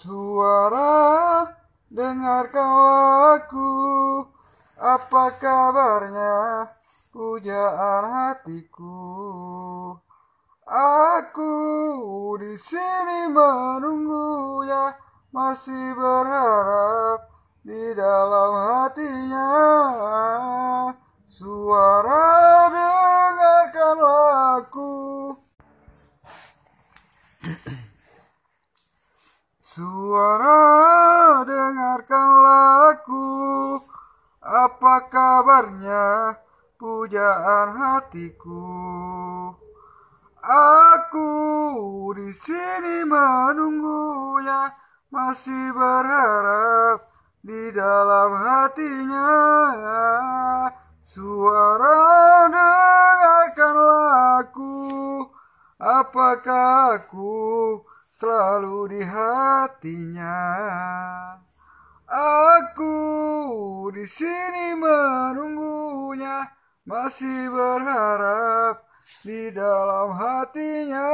Suara dengarkanlah aku Apa kabarnya pujaan hatiku? Aku di sini menunggunya Masih berharap di dalam hatinya. Suara dengarkanlah aku Suara dengarkanlah aku Apa kabarnya pujaan hatiku? Aku di sini menunggunya Masih berharap di dalam hatinya. Suara dengarkanlah aku Apakah aku selalu di hatinya. Aku di sini menunggunya, masih berharap di dalam hatinya.